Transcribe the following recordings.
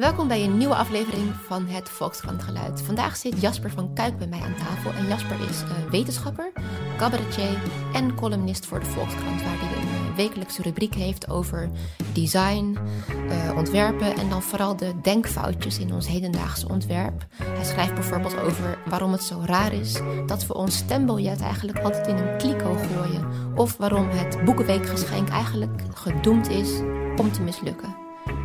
Welkom bij een nieuwe aflevering van het Volkskrant Geluid. Vandaag zit Jasper van Kuik bij mij aan tafel. En Jasper is uh, wetenschapper, cabaretier en columnist voor de Volkskrant, waar hij een uh, wekelijkse rubriek heeft over design, uh, ontwerpen en dan vooral de denkfoutjes in ons hedendaagse ontwerp. Hij schrijft bijvoorbeeld over waarom het zo raar is dat we ons stembiljet eigenlijk altijd in een kliko gooien. Of waarom het Boekenweekgeschenk eigenlijk gedoemd is om te mislukken.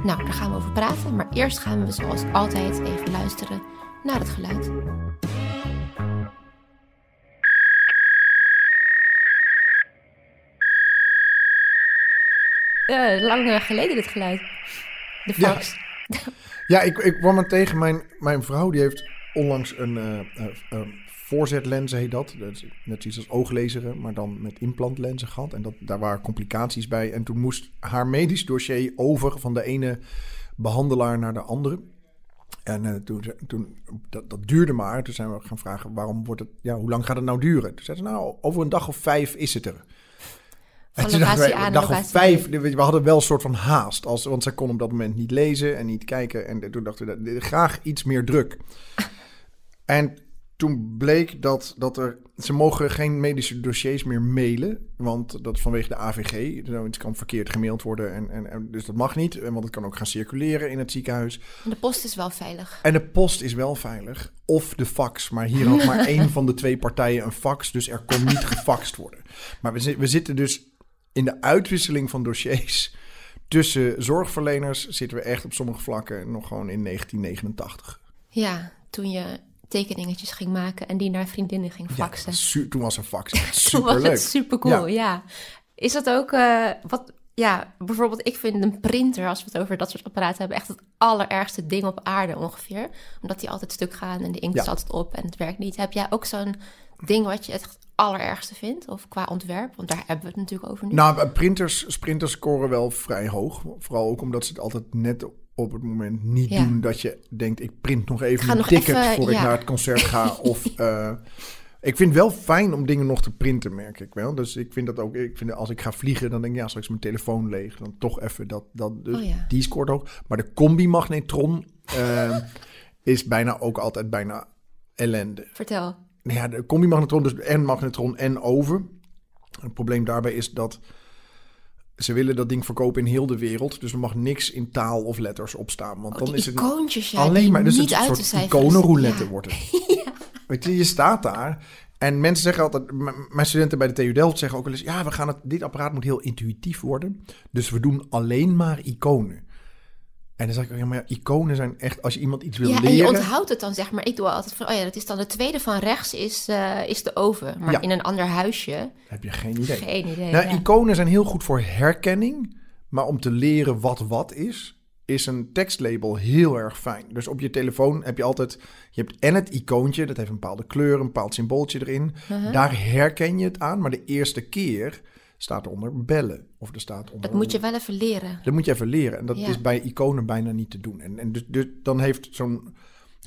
Nou, daar gaan we over praten, maar eerst gaan we zoals altijd even luisteren naar het geluid. Uh, lang geleden dit geluid. De fax. Ja, ja ik, ik kwam er tegen. Mijn, mijn vrouw die heeft onlangs een uh, uh, voorzetlenzen, heet dat. dat is net iets als ooglezeren, maar dan met implantlenzen gehad. En dat, daar waren complicaties bij. En toen moest haar medisch dossier over van de ene behandelaar naar de andere. En uh, toen, toen dat, dat, duurde maar. Toen zijn we gaan vragen waarom wordt het, ja, hoe lang gaat het nou duren? Toen zei ze, nou, over een dag of vijf is het er. Van en een dag of vijf, we hadden wel een soort van haast. Als, want zij kon op dat moment niet lezen en niet kijken. En toen dachten we, graag iets meer druk. en toen bleek dat, dat er. Ze mogen geen medische dossiers meer mailen. Want dat is vanwege de AVG. Het kan verkeerd gemaild worden. En, en, en, dus dat mag niet. Want het kan ook gaan circuleren in het ziekenhuis. En de post is wel veilig. En de post is wel veilig. Of de fax. Maar hier had maar één van de twee partijen een fax. Dus er kon niet gefaxt worden. Maar we, we zitten dus in de uitwisseling van dossiers. Tussen zorgverleners zitten we echt op sommige vlakken nog gewoon in 1989. Ja, toen je tekeningetjes ging maken en die naar vriendinnen ging faxen. Ja, toen was er fax super was super cool, ja. Is dat ook uh, wat? Ja, bijvoorbeeld ik vind een printer, als we het over dat soort apparaten hebben, echt het allerergste ding op aarde ongeveer. Omdat die altijd stuk gaan en de inkt ja. altijd op en het werkt niet. Heb jij ook zo'n ding wat je het allerergste vindt? Of qua ontwerp? Want daar hebben we het natuurlijk over nu. Nou, printers, sprinters scoren wel vrij hoog. Vooral ook omdat ze het altijd net op het moment niet doen dat je denkt... ik print nog even een ticket even, voor ik naar het concert ga. of uh, ik vind het wel fijn om dingen nog te printen, merk ik wel. Dus ik vind dat ook... Ik vind als ik ga vliegen, dan denk ik... ja, straks mijn telefoon leeg. Dan toch even dat... dat dus oh, Die scoort ook. Maar de combi-magnetron uh, is bijna ook altijd bijna ellende. Vertel. Ja, de combi-magnetron, dus en magnetron en oven. Het probleem daarbij is dat ze willen dat ding verkopen in heel de wereld. Dus er mag niks in taal of letters op staan. Want oh, dan is het ja, alleen maar dus niet het uit soort iconenroulette wordt het. ja. Weet je, je staat daar. En mensen zeggen altijd, mijn studenten bij de TU Delft zeggen ook wel eens: ja, we gaan het, dit apparaat moet heel intuïtief worden. Dus we doen alleen maar iconen. En dan zeg ik, ja, maar iconen zijn echt, als je iemand iets wil ja, leren... en je onthoudt het dan, zeg maar. Ik doe altijd van, oh ja, dat is dan de tweede van rechts is, uh, is de oven. Maar in een ander huisje... Heb je geen idee. Geen idee, Nou, iconen zijn heel goed voor herkenning. Maar om te leren wat wat is, is een tekstlabel heel erg fijn. Dus op je telefoon heb je altijd... Je hebt en het icoontje, dat heeft een bepaalde kleur, een bepaald symbooltje erin. Uh -huh. Daar herken je het aan, maar de eerste keer staat eronder bellen. Of er staat onder, dat moet je wel even leren. Dat moet je even leren. En dat is bij iconen bijna niet te doen. En, en dus, dus dan heeft zo'n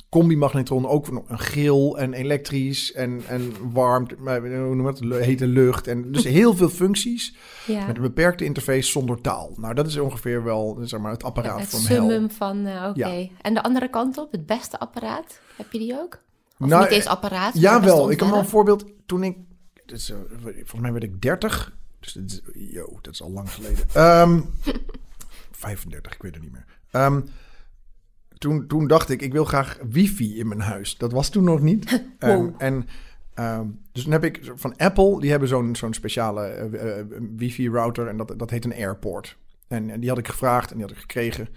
combi-magnetron ook nog een geel en elektrisch en, en warmte, hoe noem het, hete lucht. En dus heel veel functies ja. met een beperkte interface zonder taal. Nou, dat is ongeveer wel zeg maar, het apparaat ja, het van summum van, uh, oké. Okay. Ja. En de andere kant op, het beste apparaat, heb je die ook? Of nou, niet eens apparaat? Ja, wel. Ik heb wel een voorbeeld. Toen ik, dus, uh, volgens mij werd ik 30 dus dat is, yo, dat is al lang geleden. Um, 35, ik weet het niet meer. Um, toen, toen dacht ik, ik wil graag wifi in mijn huis. Dat was toen nog niet. Um, en um, dus toen heb ik van Apple, die hebben zo'n zo'n speciale uh, uh, wifi-router en dat, dat heet een airport. En, en, die had ik gevraagd en die had ik gekregen.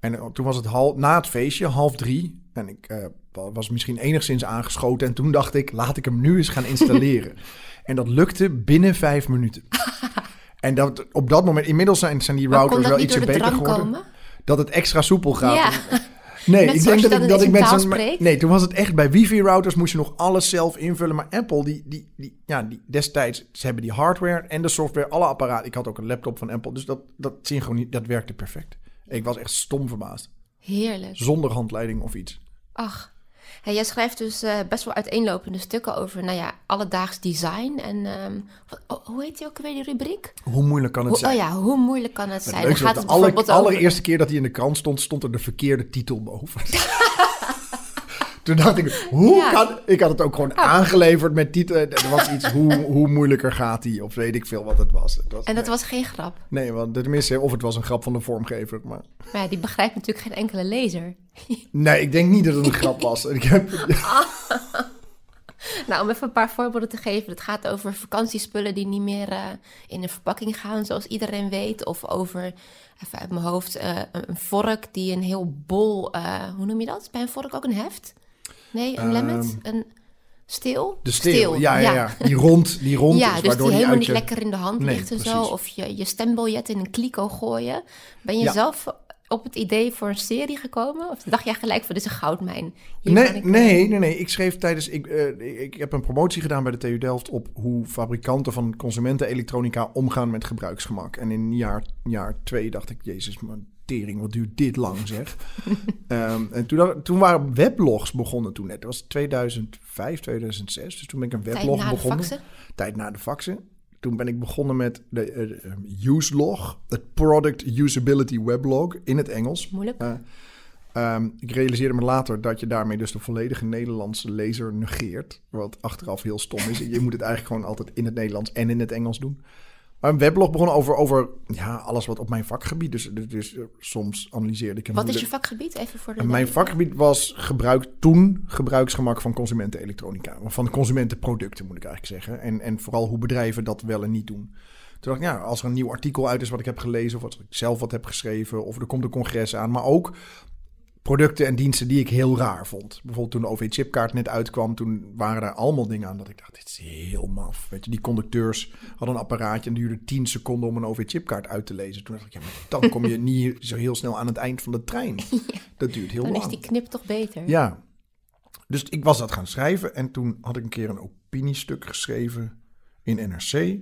En uh, toen was het hal, na het feestje, half drie. En ik uh, was misschien enigszins aangeschoten. En toen dacht ik, laat ik hem nu eens gaan installeren. En dat lukte binnen vijf minuten. en dat, op dat moment, inmiddels zijn, zijn die routers wel ietsje beter geworden. Komen? Dat het extra soepel gaat. Ja. Nee, ik denk dat, ik, dat ik met zo'n. Nee, toen was het echt bij wifi-routers moest je nog alles zelf invullen. Maar Apple, die, die, die, ja, die destijds, ze hebben die hardware en de software, alle apparaten. Ik had ook een laptop van Apple, dus dat, dat synchronie, dat werkte perfect. Ik was echt stom verbaasd. Heerlijk. Zonder handleiding of iets. Ach, Hey, jij schrijft dus eh, best wel uiteenlopende stukken over, nou ja, alledaags design. En ehm, wat- oh, hoe heet die ook weer, die rubriek? Hoe moeilijk kan het Hoe, zijn? oh ja, hoe moeilijk kan het Het zijn? Dan gaat het de allereerste keer dat hij in de krant stond, stond er de verkeerde titel boven. Toen dacht ik, hoe Ja. kan... Ik had het ook gewoon aangeleverd met titel. Er was iets, hoe, hoe moeilijker gaat hij? Of weet ik veel wat het was. Het was En dat nee. was geen grap. Nee, want tenminste, of het was een grap van de vormgever. Maar Maar ja, die begrijpt natuurlijk geen enkele lezer. nee, ik denk niet dat het een grap was. Ik heb, Nou, om even een paar voorbeelden te geven. Het gaat over vakantiespullen die niet meer eh, in een verpakking gaan, zoals iedereen weet. Of over, even uit mijn hoofd, eh, een vork die een heel bol... eh, hoe noem je dat? Bij een vork ook een heft? Nee, een lemmet? Een steel? Ehm, de steel, ja, ja, ja. Die rond, die rond Ja, is, dus waardoor die helemaal niet je- lekker in de hand Nee, ligt en zo. Of je, je stembiljet in een kliko gooien. Ben je Ja. zelf op het idee voor een serie gekomen? Of dacht jij gelijk van, dit is een goudmijn? Hier Nee, ik- nee, nee, nee. Ik schreef tijdens. Ik, eh, ik heb een promotie gedaan bij de TU Delft op hoe fabrikanten van consumentenelektronica omgaan met gebruiksgemak. En in jaar, jaar twee dacht ik, Jezus, man, tering, wat duurt dit lang zeg. Ehm, en toen, toen waren weblogs begonnen toen net. Dat was 2005, 2006. Dus toen ben ik een Tijd weblog de begonnen. Tijd na de faxen. Toen ben ik begonnen met de eh, uselog, het Product Usability Weblog in het Engels. Moeilijk. Eh, ehm, ik realiseerde me later dat je daarmee dus de volledige Nederlandse lezer negeert. Wat achteraf heel stom is. Je moet het eigenlijk gewoon altijd in het Nederlands en in het Engels doen. Maar een weblog begon over, over ja, alles wat op mijn vakgebied. Dus, dus, dus, eh, soms analyseerde ik hem. Wat is je vakgebied? Even voor de en mijn vakgebied was gebruik, toen gebruiksgemak van consumentenelektronica. Of van consumentenproducten moet ik eigenlijk zeggen. En, en vooral hoe bedrijven dat wel en niet doen. Toen dacht ik, ja, als er een nieuw artikel uit is wat ik heb gelezen... of als ik zelf wat heb geschreven, of er komt een congres aan... maar ook producten en diensten die ik heel raar vond. Bijvoorbeeld toen de OV-chipkaart net uitkwam... toen waren er allemaal dingen aan dat ik dacht, dit is heel maf. Weet je, die conducteurs hadden een apparaatje... en duurde 10 seconden om een OV-chipkaart uit te lezen. Toen dacht ik, ja, maar dan kom je niet zo heel snel aan het eind van de trein. Dat duurt heel Dan lang. is die knip toch beter? Ja. Dus ik was dat gaan schrijven en toen had ik een keer een opiniestuk geschreven in NRC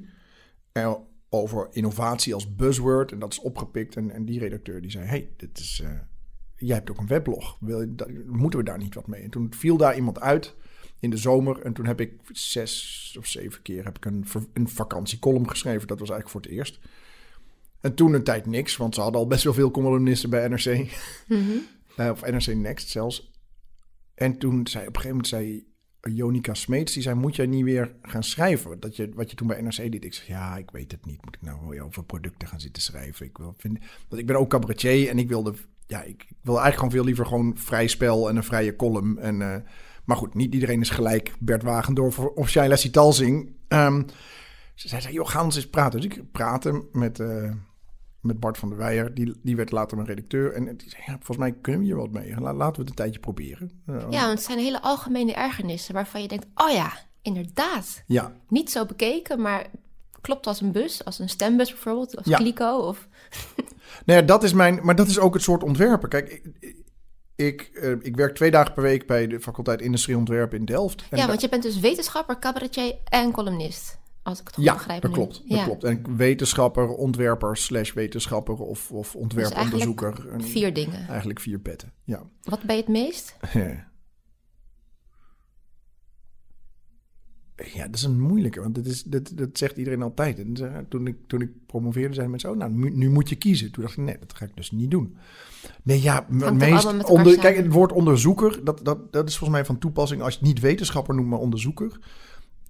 eh, over innovatie als buzzword en dat is opgepikt en, en die redacteur die zei, hey, dit is, eh, jij hebt ook een weblog, Wil moeten we daar niet wat mee? En toen viel daar iemand uit in de zomer en toen heb ik zes of zeven keer heb ik een, een vakantiecolumn geschreven, dat was eigenlijk voor het eerst. En toen een tijd niks, want ze hadden al best wel veel columnisten bij NRC. Mhm. Eh, of NRC Next zelfs. En toen zei op een gegeven moment zei Jonica Smeets, die zei, moet jij niet weer gaan schrijven? Dat je, wat je toen bij NRC deed. Ik zei, ja, ik weet het niet. Moet ik nou weer over producten gaan zitten schrijven? Ik, wil, vind, want ik ben ook cabaretier en ik wilde, ja, ik, ik wil eigenlijk gewoon veel liever gewoon vrij spel en een vrije column. En, eh, maar goed, niet iedereen is gelijk Bert Wagendorf of Shaila Sitalsing. Ehm ze zei, joh, ga ons eens praten. Dus ik praatte met, eh, met Bart van der Weijer. Die, die werd later mijn redacteur. En die zei, ja, volgens mij kunnen we hier wat mee. La- laten we het een tijdje proberen. Uh, Ja, want het zijn hele algemene ergernissen waarvan je denkt, oh ja, inderdaad. ja, Niet zo bekeken, maar klopt als een bus, als een stembus bijvoorbeeld, als Ja. kliko. Of... Nou ja, dat is mijn, maar dat is ook het soort ontwerpen. Kijk, ik, ik, eh, ik werk twee dagen per week bij de faculteit Industrie Ontwerpen in Delft. En ja, want je bent dus wetenschapper, cabaretier en columnist. Als ik het goed ja, begrijp dat nu. klopt. Dat Ja. klopt. En wetenschapper, ontwerper, slash wetenschapper of, of Dus ontwerponderzoeker. vier dingen. Eigenlijk vier petten, ja. Wat ben je het meest? Ja, dat is een moeilijke, want dat, is, dat, dat zegt iedereen altijd. En toen ik, toen ik promoveerde, zeiden mensen, oh, nou, nu, moet je kiezen. Toen dacht ik, nee, dat ga ik dus niet doen. Nee, ja, meest onder, kijk, het woord onderzoeker, dat, dat, dat is volgens mij van toepassing als je het niet wetenschapper noemt, maar onderzoeker.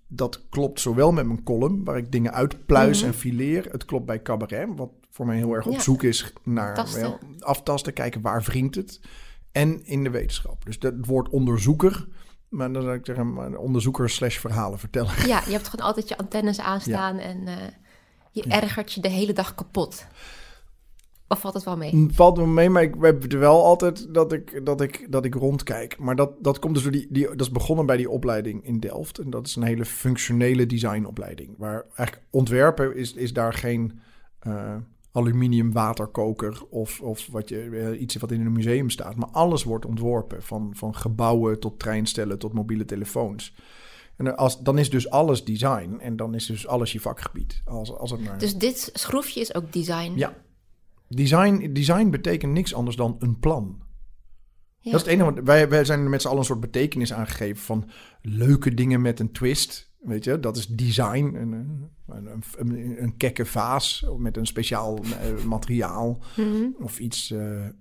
Dat klopt zowel met mijn column, waar ik dingen uitpluis Mhm. en fileer. Het klopt bij cabaret, wat voor mij heel erg op Ja. zoek is naar Tasten. wel, aftasten, kijken waar wringt het. En in de wetenschap. Dus dat, het woord onderzoeker, maar dan zou ik zeggen, maar onderzoeker slash verhalen vertellen. Ja, je hebt gewoon altijd je antennes aanstaan en eh, je ergert je de hele dag kapot. Of valt het wel mee? Het Valt me mee, maar ik heb er wel altijd dat ik, dat ik, dat ik rondkijk. Maar dat, dat komt dus door die, die. Dat is begonnen bij die opleiding in Delft. En dat is een hele functionele designopleiding. Waar eigenlijk ontwerpen is, is daar geen eh, aluminium waterkoker of, of wat je, eh, iets wat in een museum staat. Maar alles wordt ontworpen. Van, van gebouwen tot treinstellen tot mobiele telefoons. En als, dan is dus alles design. En dan is dus alles je vakgebied. Als, als het maar... Dus dit schroefje is ook design. Ja. Design, design betekent niks anders dan een plan. Ja. Dat is het enige. Wij, wij zijn er met z'n allen een soort betekenis aangegeven van leuke dingen met een twist. Weet je, dat is design. Een, een, een, een, kekke vaas met een speciaal eh, materiaal. Mhm. Of iets eh, eh,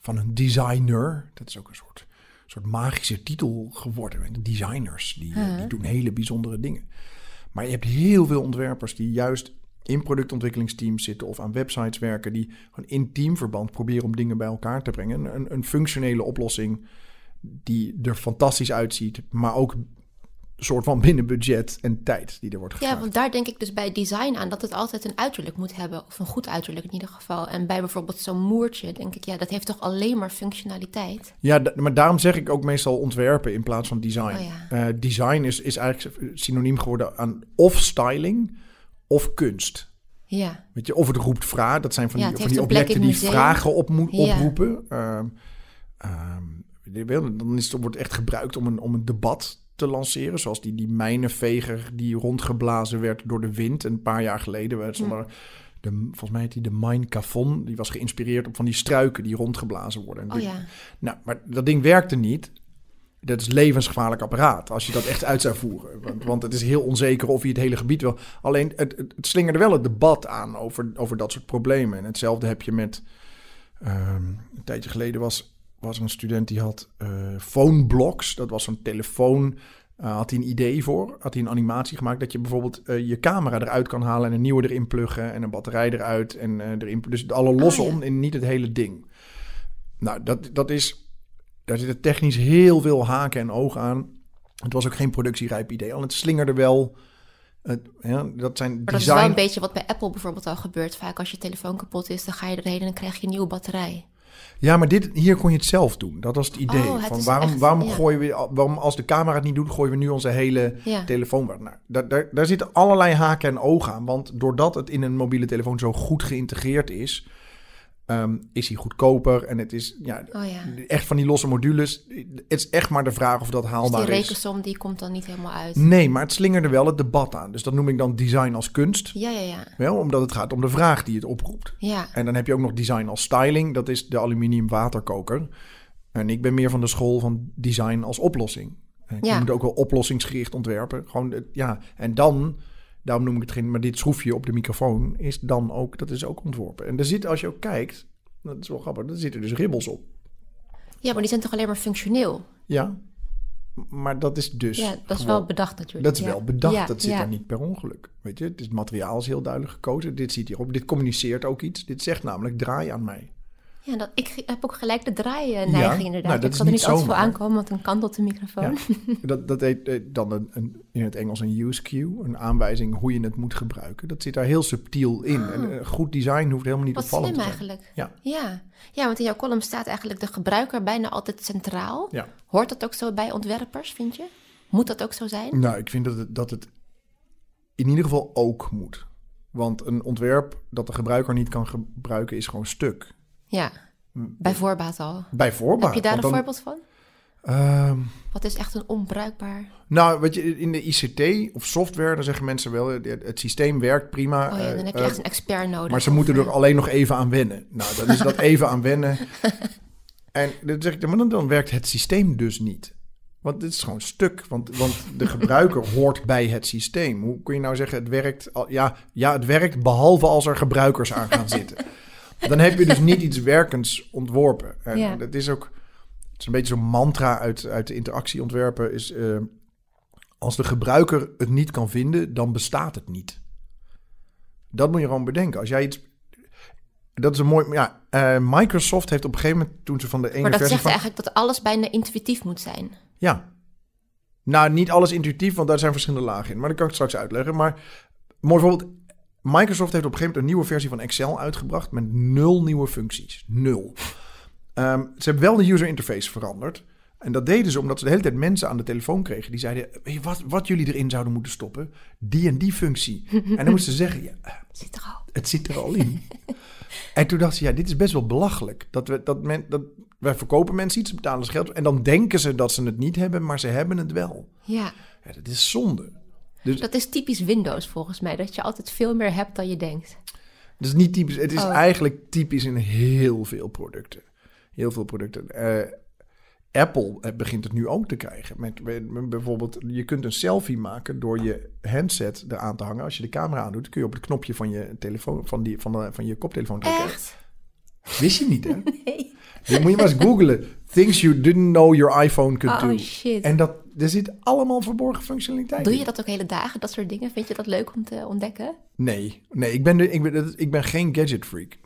van een designer. Dat is ook een soort, soort magische titel geworden. De designers, die, die doen hele bijzondere dingen. Maar je hebt heel veel ontwerpers die juist in productontwikkelingsteams zitten of aan websites werken, die gewoon in teamverband proberen om dingen bij elkaar te brengen. Een, een functionele oplossing die er fantastisch uitziet, maar ook soort van binnen budget en tijd die er wordt gevraagd. Ja, want daar denk ik dus bij design aan dat het altijd een uiterlijk moet hebben. Of een goed uiterlijk in ieder geval. En bij bijvoorbeeld zo'n moertje denk ik, ja, dat heeft toch alleen maar functionaliteit. Ja, maar daarom zeg ik ook meestal ontwerpen in plaats van design. Oh ja. Eh, design is, is eigenlijk synoniem geworden aan of styling of kunst. Ja, Weet je, of het roept vraag. Dat zijn van Ja, die, van die objecten die vragen op moet Ja. oproepen. Ehm, ehm, dan is het, wordt echt gebruikt om een, om een debat te lanceren. Zoals die, die mijnenveger die rondgeblazen werd door de wind een paar jaar geleden. We stonden Hm. de, volgens mij heet die de Mine Cafon. Die was geïnspireerd op van die struiken die rondgeblazen worden. En oh ja. nou, maar dat ding werkte niet. Dat is levensgevaarlijk apparaat als je dat echt uit zou voeren. Want, want het is heel onzeker of je het hele gebied wil. Alleen het, het, het slingerde wel het debat aan over, over dat soort problemen. En hetzelfde heb je met. ehm, een tijdje geleden was, was een student die had eh phone blocks. Dat was zo'n telefoon. eh, had hij een idee voor? Had hij een animatie gemaakt dat je bijvoorbeeld eh, je camera eruit kan halen en een nieuwe erin pluggen en een batterij eruit en erin. Dus alle losse Ah, ja. om en niet het hele ding. Nou, dat, dat is. Daar zitten technisch heel veel haken en ogen aan. Het was ook geen productierijp idee. Al het slingerde wel. Het, ja, dat zijn Maar dat is wel een beetje wat bij Apple bijvoorbeeld al gebeurt. Vaak als je telefoon kapot is, dan ga je erheen en dan krijg je een nieuwe batterij. Ja, maar dit, hier kon je het zelf doen. Dat was het idee. Oh, het van waarom, echt- waarom ja. gooien we, waarom als de camera het niet doet, gooien we nu onze hele Ja. telefoon. Nou, daar, daar, daar zitten allerlei haken en ogen aan. Want doordat het in een mobiele telefoon zo goed geïntegreerd is, ehm, is hij goedkoper. En het is ja, Oh ja. echt van die losse modules. Het is echt maar de vraag of dat Dus haalbaar die is. rekensom die komt dan niet helemaal uit. Nee, maar het slingerde wel het debat aan. Dus dat noem ik dan design als kunst. Ja, ja, ja. Wel, omdat het gaat om de vraag die het oproept. Ja, En dan heb je ook nog design als styling. Dat is de aluminium waterkoker. En ik ben meer van de school van design als oplossing. En ik Ja. noem het ook wel oplossingsgericht ontwerpen. Gewoon, ja. En dan, daarom noem ik het geen, maar dit schroefje op de microfoon is dan ook, dat is ook ontworpen. En er zit, als je ook kijkt, dat is wel grappig, er zitten dus ribbels op. ja, maar die zijn toch alleen maar functioneel? Ja, maar dat is dus. Ja, dat is gewoon- wel bedacht natuurlijk. Dat is ja. wel bedacht. Ja, dat zit daar niet per ongeluk. Weet je, het, materiaal is heel duidelijk gekozen. Dit ziet hierop. Dit communiceert ook iets. Dit zegt namelijk draai aan mij. Ja, dat, ik heb ook gelijk de draai-neiging Ja, inderdaad. nou, dat ik zal er niet altijd voor aankomen, want een kant op de microfoon. Ja. Dat, dat heet eh, dan een, een, in het Engels een use cue. Een aanwijzing hoe je het moet gebruiken. Dat zit daar heel subtiel in. En eh, goed design hoeft helemaal niet Wat opvallend slim te zijn. eigenlijk. Ja. ja. Ja, want in jouw column staat eigenlijk de gebruiker bijna altijd centraal. Ja. Hoort dat ook zo bij ontwerpers, vind je? Moet dat ook zo zijn? Nou, ik vind dat het, dat het in ieder geval ook moet. Want een ontwerp dat de gebruiker niet kan gebruiken is gewoon stuk. Ja, bij voorbaat al. Bij voorbaat. Heb je daar een dan- voorbeeld van? Ehm, Wat is echt een onbruikbaar... Nou, weet je, in de ICT of software, dan zeggen mensen wel, het, het systeem werkt prima. Oh ja, dan heb je eh, echt een expert nodig. maar ze of, moeten eh, er alleen nog even aan wennen. Nou, dan is dat even aan wennen. En dan zeg ik, maar dan, dan werkt het systeem dus niet. Want dit is gewoon stuk. Want, want de gebruiker hoort bij het systeem. Hoe kun je nou zeggen, het werkt? al- Ja, ja, het werkt behalve als er gebruikers aan gaan zitten. Dan heb je dus niet iets werkends ontworpen. En Ja. dat is ook... Het is een beetje zo'n mantra uit, uit de interactieontwerpen. Is, eh, als de gebruiker het niet kan vinden, dan bestaat het niet. Dat moet je gewoon bedenken. Als jij iets... Dat is een mooi... Ja, eh, Microsoft heeft op een gegeven moment, toen ze van de ene Maar dat versie zegt van... eigenlijk dat alles bijna intuïtief moet zijn. Ja. Nou, niet alles intuïtief, want daar zijn verschillende lagen in. Maar dat kan ik straks uitleggen. Maar mooi voorbeeld. Microsoft heeft op een gegeven moment een nieuwe versie van Excel uitgebracht met nul nieuwe functies. Nul. Ehm, ze hebben wel de user interface veranderd. En dat deden ze omdat ze de hele tijd mensen aan de telefoon kregen. Die zeiden, wat, wat jullie erin zouden moeten stoppen? Die en die functie. en dan moesten ze zeggen, ja, Zit er al. het zit er al in. en toen dacht ze, ja, dit is best wel belachelijk. Dat we, dat men, dat, wij verkopen mensen iets, betalen ze geld. En dan denken ze dat ze het niet hebben, maar ze hebben het wel. Ja, Ja, dat is zonde. Dus dat is typisch Windows volgens mij. Dat je altijd veel meer hebt dan je denkt. dat is niet typisch. Het is Oh. eigenlijk typisch in heel veel producten. Heel veel producten. Eh, Apple eh, begint het nu ook te krijgen. Met, met- met bijvoorbeeld, je kunt een selfie maken door je handset eraan te hangen. Als je de camera aandoet, kun je op het knopje van je telefoon, van, die, van, de, van je koptelefoon drukken. Echt? Wist je niet, hè? Nee. Dan moet je maar eens googlen. Things you didn't know your iPhone could Oh do. shit. En dat, er zit allemaal verborgen functionaliteit Doe je dat ook hele dagen, dat soort dingen? Vind je dat leuk om te ontdekken? Nee, nee ik, ben de, ik, ben, ik ben geen gadget freak.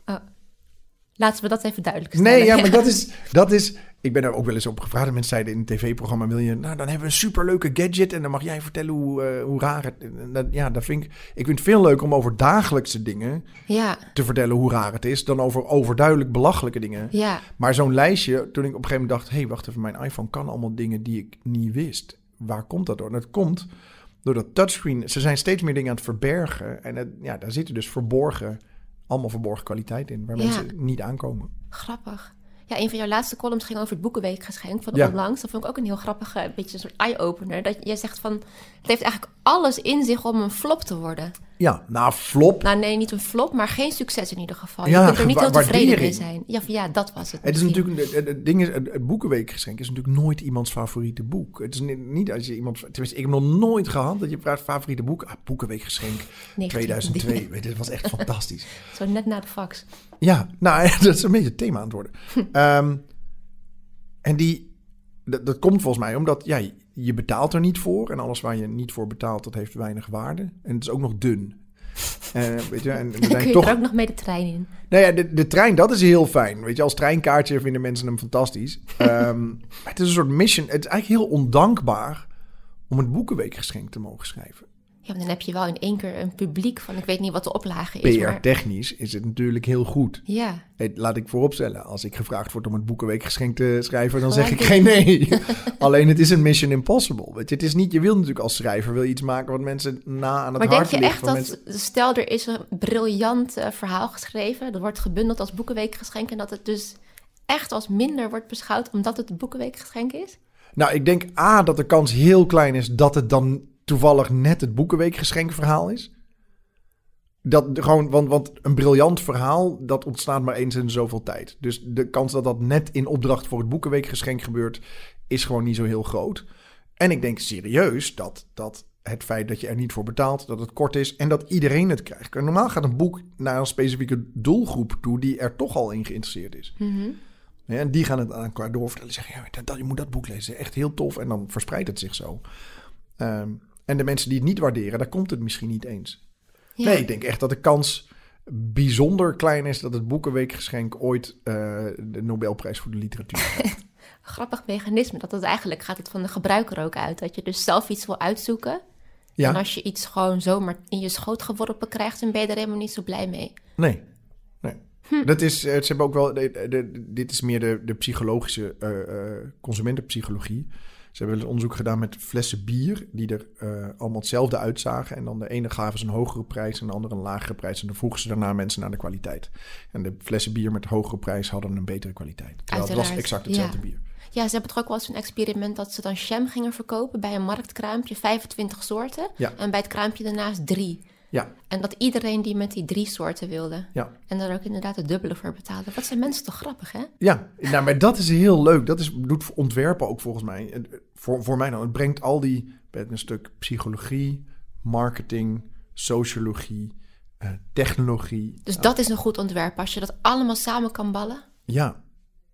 Laten we dat even duidelijk stellen. Nee, ja, maar dat is, dat is... Ik ben er ook wel eens op gevraagd. Mensen zeiden in een tv-programma... Wil je, nou, dan hebben we een superleuke gadget... en dan mag jij vertellen hoe, eh, hoe raar het... dat- ja, dat vind ik... Ik vind het veel leuker om over dagelijkse dingen... Ja, te vertellen hoe raar het is... dan over overduidelijk belachelijke dingen. ja. Maar zo'n lijstje... Toen ik op een gegeven moment dacht... hé, hey, wacht even, mijn iPhone kan allemaal dingen die ik niet wist. Waar komt dat door? En dat komt door dat touchscreen. Ze zijn steeds meer dingen aan het verbergen. En het, ja, daar zitten dus verborgen... allemaal verborgen kwaliteit in... waar Ja. mensen niet aankomen. Grappig. Ja, een van jouw laatste columns ging over het Boekenweekgeschenk van Ja. onlangs. Dat vond ik ook een heel grappige, een beetje een soort eye-opener. Dat jij zegt van, het heeft eigenlijk alles in zich om een flop te worden. Ja, nou, flop. Nou nee, niet een flop, maar geen succes in ieder geval. Je Ja, kunt er niet heel tevreden mee zijn. Ja, ja, dat was het. Het is misschien. natuurlijk, het, het ding is, het, boekenweekgeschenk is natuurlijk nooit iemands favoriete boek. Het is niet, niet als je iemand, tenminste, ik heb nog nooit gehad dat je vraagt favoriete boek. Ah, boekenweekgeschenk 2002. Weet je, dat was echt fantastisch. Zo net na de fax. Ja, nou, dat is een beetje het thema aan het worden. Ehm, en die, dat, dat komt volgens mij omdat, ja, je betaalt er niet voor. En alles waar je niet voor betaalt, dat heeft weinig waarde. En het is ook nog dun. Eh, weet je, en we Dan kun zijn je toch er ook nog mee de trein in. Nou ja, de, de trein, dat is heel fijn. Weet je, als treinkaartje vinden mensen hem fantastisch. Maar het is een soort mission. Het is eigenlijk heel ondankbaar om het boekenweekgeschenk te mogen schrijven. Ja, maar dan heb je wel in één keer een publiek van, ik weet niet wat de oplage is, maar... PR-technisch is het natuurlijk heel goed. Ja, Hey, Laat ik vooropstellen, als ik gevraagd word om het boekenweekgeschenk te schrijven, dan Gelijk zeg ik geen nee. Alleen het is een mission impossible. Weet je, het is niet, je wil natuurlijk als schrijver wil je iets maken wat mensen na aan het maar denk hart je ligt. echt wat dat, mensen- stel er is een briljant eh, verhaal geschreven, dat wordt gebundeld als boekenweekgeschenk en dat het dus echt als minder wordt beschouwd omdat het boekenweekgeschenk is? Nou, ik denk A, dat de kans heel klein is dat het dan toevallig net het boekenweekgeschenkverhaal is. Dat gewoon, want, want een briljant verhaal, dat ontstaat maar eens in zoveel tijd. Dus de kans dat dat net in opdracht voor het boekenweekgeschenk gebeurt, is gewoon niet zo heel groot. En ik denk serieus dat, dat het feit dat je er niet voor betaalt, dat het kort is en dat iedereen het krijgt. Normaal gaat een boek naar een specifieke doelgroep toe die er toch al in geïnteresseerd is. Ja, en die gaan het aan elkaar doorvertellen. Zeggen, ja, dat, dat- je moet dat boek lezen. Echt heel tof. En dan verspreidt het zich zo. Ehm, en de mensen die het niet waarderen, daar komt het misschien niet eens. Ja. Nee, ik denk echt dat de kans bijzonder klein is... dat het Boekenweekgeschenk ooit eh, de Nobelprijs voor de literatuur krijgt. Grappig mechanisme, dat het eigenlijk gaat het van de gebruiker ook uit. Dat je dus zelf iets wil uitzoeken. En Ja, als je iets gewoon zomaar in je schoot geworpen krijgt, dan ben je er helemaal niet zo blij mee. nee. nee. Dat is, eh, ze hebben ook wel, de- de- dit is meer de, de psychologische eh, consumentenpsychologie. Ze hebben wel eens onderzoek gedaan met flessen bier die er eh, allemaal hetzelfde uitzagen. En dan de ene gaven ze een hogere prijs en de andere een lagere prijs. En dan vroegen ze daarna mensen naar de kwaliteit. En de flessen bier met hogere prijs hadden een betere kwaliteit. Terwijl het was exact hetzelfde ja. bier. Ja, ze hebben toch ook wel eens een experiment dat ze dan jam gingen verkopen bij een marktkraampje, 25 soorten. Ja. En bij het kraampje daarnaast drie. Ja, En dat iedereen die met die drie soorten wilde. ja. En daar ook inderdaad het dubbele voor betaalde. Wat zijn mensen toch grappig, hè? Ja, nou, maar dat is heel leuk. Dat is, doet ontwerpen ook volgens mij. Voor, voor mij dan. Het brengt al die, met een stuk psychologie, marketing, sociologie, eh, technologie. Dus dat is een goed ontwerp. Als je dat allemaal samen kan ballen. Ja,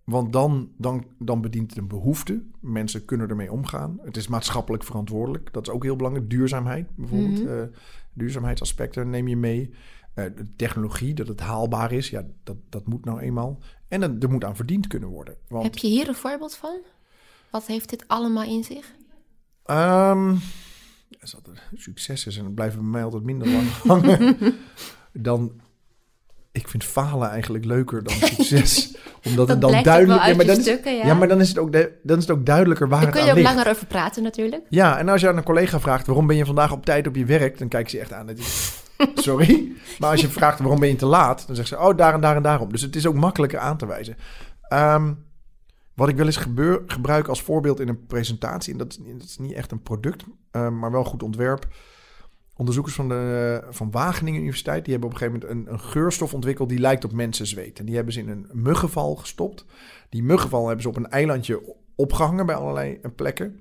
want dan, dan, dan bedient het een behoefte. Mensen kunnen ermee omgaan. Het is maatschappelijk verantwoordelijk. Dat is ook heel belangrijk. Duurzaamheid bijvoorbeeld. eh, duurzaamheidsaspecten neem je mee. Eh, de technologie, dat het haalbaar is. Ja, dat, dat moet nou eenmaal. En er, er moet aan verdiend kunnen worden. Want, Heb je hier een voorbeeld van? Wat heeft dit allemaal in zich? Een succes is en het blijven bij mij altijd minder lang hangen, dan. Ik vind falen eigenlijk leuker dan succes. omdat Dat het dan duidelijk dan is- stukken, ja. ja, maar dan is het ook, de- dan is het ook duidelijker waar Daar het kun je aan ook ligt. langer over praten natuurlijk. Ja, en als je aan een collega vraagt waarom ben je vandaag op tijd op je werk, dan kijkt ze echt aan. dat is- Sorry. Maar als je vraagt waarom ben je te laat, dan zegt ze oh daar en daar en daarom. Dus het is ook makkelijker aan te wijzen. Ehm, wat ik wel eens gebeur, gebruik als voorbeeld in een presentatie, en dat is, dat is niet echt een product, ehm, maar wel goed ontwerp. Onderzoekers van, de, van Wageningen Universiteit, die hebben op een gegeven moment een, een geurstof ontwikkeld die lijkt op mensenzweet. En die hebben ze in een muggenval gestopt. Die muggenval hebben ze op een eilandje opgehangen bij allerlei eh, plekken.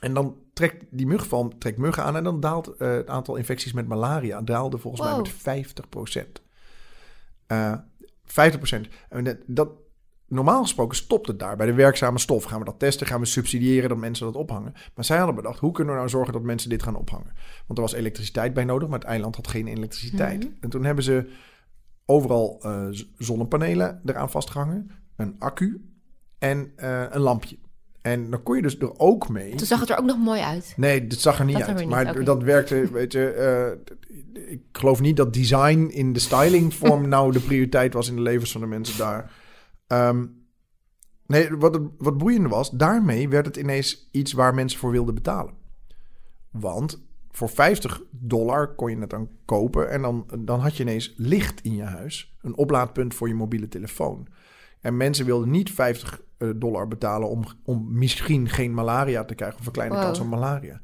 En dan trekt die muggenval trekt muggen aan en dan daalt eh, het aantal infecties met malaria daalde volgens mij met 50% Eh 50% En dat, dat, normaal gesproken stopt het daar. Bij de werkzame stof gaan we dat testen, gaan we subsidiëren dat mensen dat ophangen. Maar zij hadden bedacht, hoe kunnen we nou zorgen dat mensen dit gaan ophangen? Want er was elektriciteit bij nodig, maar het eiland had geen elektriciteit. Mhm. En toen hebben ze overal z- zonnepanelen eraan vastgehangen, een accu en eh, een lampje. En dan kon je dus er ook mee. Toen zag het er ook nog mooi uit. Nee, dat zag er niet Dat uit. niet, Maar dat werkte, weet je. eh, ik geloof niet dat design in de stylingvorm nou de prioriteit was in de levens van de mensen daar. Ehm, nee, wat, wat boeiende was, daarmee werd het ineens iets waar mensen voor wilden betalen. Want voor 50 dollar kon je het dan kopen en dan, dan had je ineens licht in je huis. Een oplaadpunt voor je mobiele telefoon. En mensen wilden niet 50 dollar betalen om, om misschien geen malaria te krijgen of een kleine Wow. kans op malaria.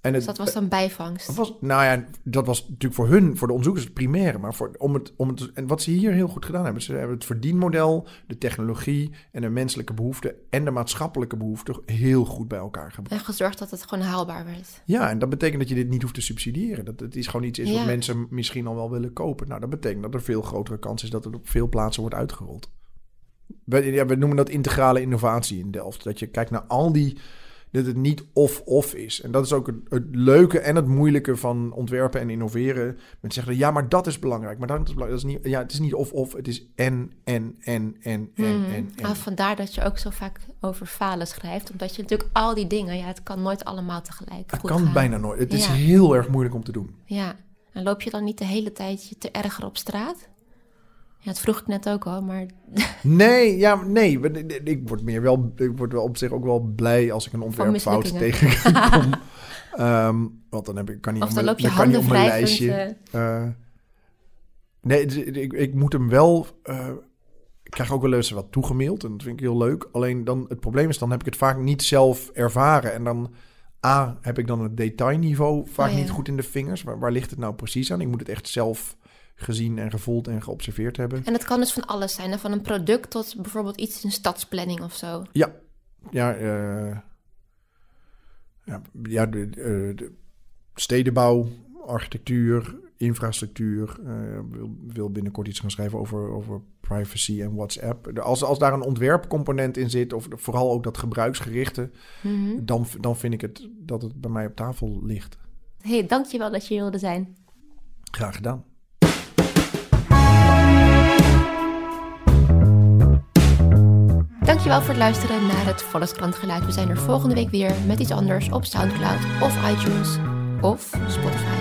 En Dus dat was dan bijvangst. was, nou ja, dat was natuurlijk voor hun, voor de onderzoekers, het primaire. Maar voor, om het, om het, en wat ze hier heel goed gedaan hebben, ze hebben het verdienmodel, de technologie en de menselijke behoeften en de maatschappelijke behoeften heel goed bij elkaar gebracht. En gezorgd dat het gewoon haalbaar werd. Ja, en dat betekent dat je dit niet hoeft te subsidiëren. Dat het is gewoon iets is Ja. wat mensen misschien al wel willen kopen. Nou, dat betekent dat er veel grotere kans is dat het op veel plaatsen wordt uitgerold. We, ja, we noemen dat integrale innovatie in Delft. Dat je kijkt naar al die. Dat het niet of-of is. En dat is ook het, het leuke en het moeilijke van ontwerpen en innoveren. Mensen zeggen, ja, maar dat is belangrijk. Maar dat is belangrijk. Dat is niet, ja, het is niet of-of. Het is en, en, en, en, en, Mhm. en, en. Ah, vandaar dat je ook zo vaak over falen schrijft. Omdat je natuurlijk al die dingen, ja, het kan nooit allemaal tegelijk Het kan gaan. bijna nooit. Het is heel erg moeilijk om te doen. Ja, en loop je dan niet de hele tijd je te erger op straat? Ja, dat vroeg ik net ook al, maar Nee, ja, nee. Ik word meer wel, ik word wel op zich ook wel blij als ik een ontwerpfout tegenkom. Ehm, want dan heb ik, kan niet of op dan mijn, kan niet op mijn lijstje. eh, Eh, nee, is- ik, ik moet hem wel. eh, ik krijg ook wel eens wat toegemaild en dat vind ik heel leuk. Alleen dan, het probleem is, dan heb ik het vaak niet zelf ervaren. En dan, A, heb ik dan het detailniveau vaak Oh ja. niet goed in de vingers. Waar, waar ligt het nou precies aan? Ik moet het echt zelf gezien en gevoeld en geobserveerd hebben. en het kan dus van alles zijn. hè, Van een product tot bijvoorbeeld iets in stadsplanning of zo. Ja, ja, eh, ja, ja de, de stedenbouw, architectuur, infrastructuur. eh, wil, wil binnenkort iets gaan schrijven over, over privacy en WhatsApp. Als, als daar een ontwerpcomponent in zit, of vooral ook dat gebruiksgerichte, Mhm. dan, dan vind ik het dat het bij mij op tafel ligt. hey, dankjewel dat je hier wilde zijn. Graag gedaan. Dankjewel voor het luisteren naar het Volkskrant Geluid. We zijn er volgende week weer met iets anders op Soundcloud of iTunes of Spotify.